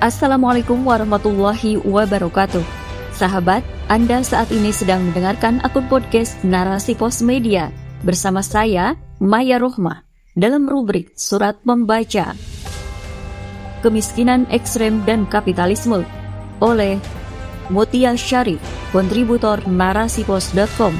Assalamualaikum warahmatullahi wabarakatuh. Sahabat, Anda saat ini sedang mendengarkan akun podcast Narasi Pos Media bersama saya, Maya Rohmah, dalam rubrik Surat Membaca. Kemiskinan Ekstrem dan Kapitalisme oleh Mutia Syarif, kontributor narasipos.com.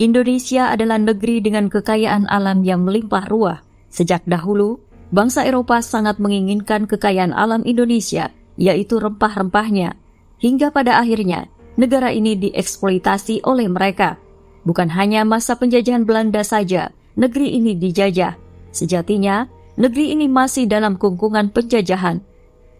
Indonesia adalah negeri dengan kekayaan alam yang melimpah ruah Sejak dahulu, bangsa Eropa sangat menginginkan kekayaan alam Indonesia, yaitu rempah-rempahnya, hingga pada akhirnya negara ini dieksploitasi oleh mereka. Bukan hanya masa penjajahan Belanda saja, negeri ini dijajah. Sejatinya, negeri ini masih dalam kungkungan penjajahan.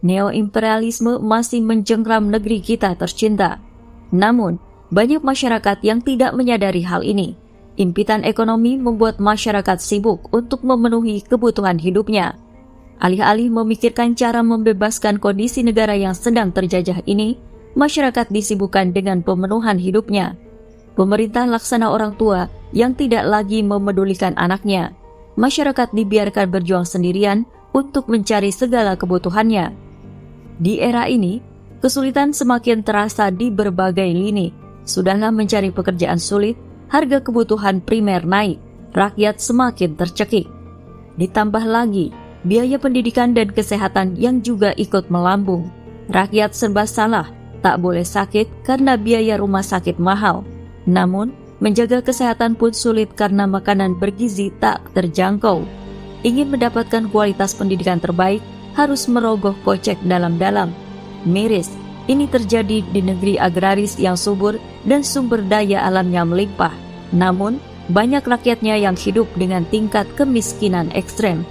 Neo-imperialisme masih menjengkram negeri kita tercinta. Namun, banyak masyarakat yang tidak menyadari hal ini. Impitan ekonomi membuat masyarakat sibuk untuk memenuhi kebutuhan hidupnya. Alih-alih memikirkan cara membebaskan kondisi negara yang sedang terjajah ini, masyarakat disibukkan dengan pemenuhan hidupnya. Pemerintah laksana orang tua yang tidak lagi memedulikan anaknya. Masyarakat dibiarkan berjuang sendirian untuk mencari segala kebutuhannya. Di era ini, kesulitan semakin terasa di berbagai lini. Sudahlah mencari pekerjaan sulit, harga kebutuhan primer naik, rakyat semakin tercekik. Ditambah lagi, biaya pendidikan dan kesehatan yang juga ikut melambung. Rakyat serba salah, tak boleh sakit karena biaya rumah sakit mahal. Namun, menjaga kesehatan pun sulit karena makanan bergizi tak terjangkau. Ingin mendapatkan kualitas pendidikan terbaik, harus merogoh kocek dalam-dalam. Miris, ini terjadi di negeri agraris yang subur dan sumber daya alamnya melimpah. Namun, banyak rakyatnya yang hidup dengan tingkat kemiskinan ekstrem.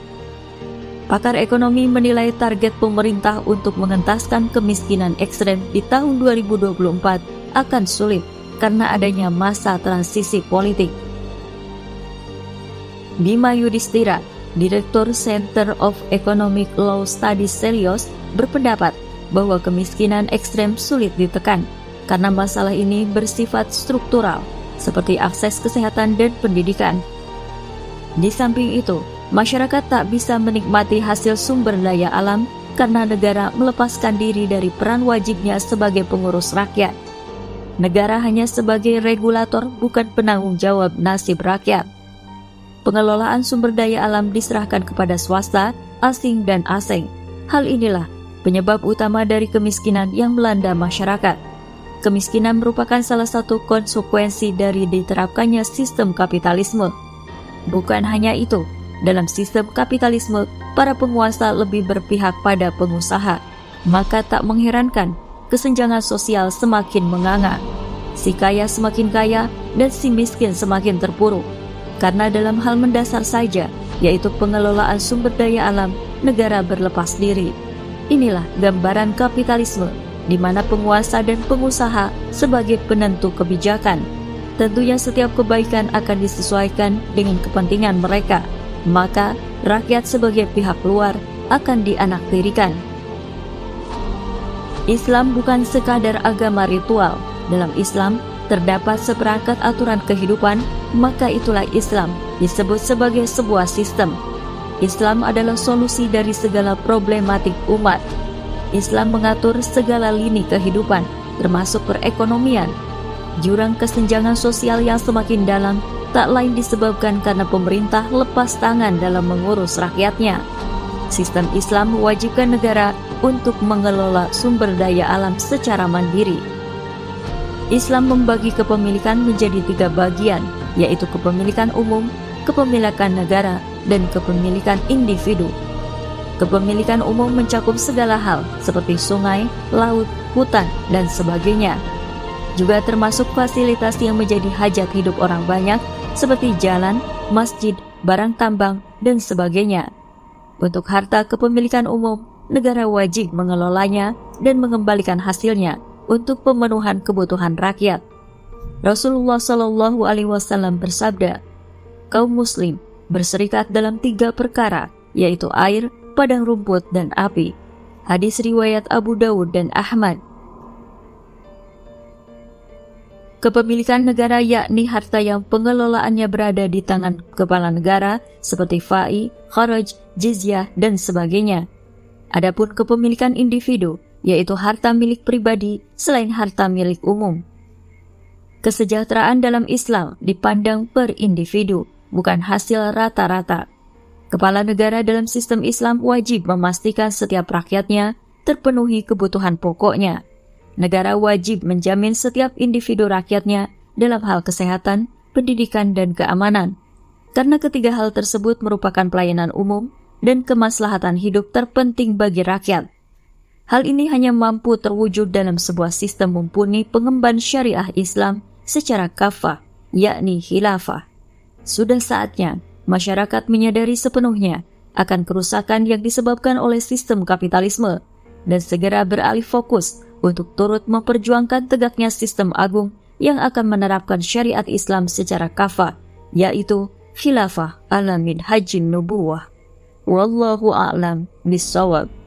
Pakar ekonomi menilai target pemerintah untuk mengentaskan kemiskinan ekstrem di tahun 2024 akan sulit karena adanya masa transisi politik. Bima Yudhistira, Direktur Center of Economic Law Studies Selios, berpendapat bahwa kemiskinan ekstrem sulit ditekan karena masalah ini bersifat struktural seperti akses kesehatan dan pendidikan. Di samping itu, masyarakat tak bisa menikmati hasil sumber daya alam karena negara melepaskan diri dari peran wajibnya sebagai pengurus rakyat. Negara hanya sebagai regulator bukan penanggung jawab nasib rakyat. Pengelolaan sumber daya alam diserahkan kepada swasta, asing dan asing. Hal inilah penyebab utama dari kemiskinan yang melanda masyarakat. Kemiskinan merupakan salah satu konsekuensi dari diterapkannya sistem kapitalisme. Bukan hanya itu, dalam sistem kapitalisme, para penguasa lebih berpihak pada pengusaha. Maka tak mengherankan, kesenjangan sosial semakin menganga. Si kaya semakin kaya dan si miskin semakin terpuruk. Karena dalam hal mendasar saja, yaitu pengelolaan sumber daya alam, negara berlepas diri. Inilah gambaran kapitalisme di mana penguasa dan pengusaha sebagai penentu kebijakan. Tentunya setiap kebaikan akan disesuaikan dengan kepentingan mereka, maka rakyat sebagai pihak luar akan dianaktirikan. Islam bukan sekadar agama ritual. Dalam Islam terdapat seperangkat aturan kehidupan, maka itulah Islam disebut sebagai sebuah sistem. Islam adalah solusi dari segala problematik umat Islam mengatur segala lini kehidupan, termasuk perekonomian. Jurang kesenjangan sosial yang semakin dalam tak lain disebabkan karena pemerintah lepas tangan dalam mengurus rakyatnya. Sistem Islam mewajibkan negara untuk mengelola sumber daya alam secara mandiri. Islam membagi kepemilikan menjadi tiga bagian, yaitu kepemilikan umum, kepemilikan negara, dan kepemilikan individu. Kepemilikan umum mencakup segala hal seperti sungai, laut, hutan, dan sebagainya. Juga termasuk fasilitas yang menjadi hajat hidup orang banyak seperti jalan, masjid, barang tambang, dan sebagainya. Untuk harta kepemilikan umum, negara wajib mengelolanya dan mengembalikan hasilnya untuk pemenuhan kebutuhan rakyat. Rasulullah Shallallahu Alaihi Wasallam bersabda, kaum Muslim berserikat dalam tiga perkara, yaitu air, padang rumput, dan api. Hadis riwayat Abu Dawud dan Ahmad. Kepemilikan negara yakni harta yang pengelolaannya berada di tangan kepala negara seperti fai, kharaj, jizyah, dan sebagainya. Adapun kepemilikan individu yaitu harta milik pribadi selain harta milik umum. Kesejahteraan dalam Islam dipandang per individu, bukan hasil rata-rata. Kepala negara dalam sistem Islam wajib memastikan setiap rakyatnya terpenuhi kebutuhan pokoknya negara wajib menjamin setiap individu rakyatnya dalam hal kesehatan, pendidikan, dan keamanan. Karena ketiga hal tersebut merupakan pelayanan umum dan kemaslahatan hidup terpenting bagi rakyat. Hal ini hanya mampu terwujud dalam sebuah sistem mumpuni pengemban syariah Islam secara kafah, yakni khilafah. Sudah saatnya masyarakat menyadari sepenuhnya akan kerusakan yang disebabkan oleh sistem kapitalisme dan segera beralih fokus untuk turut memperjuangkan tegaknya sistem agung yang akan menerapkan syariat Islam secara kafah, yaitu khilafah ala min hajin nubuwah. Wallahu a'lam bisawab.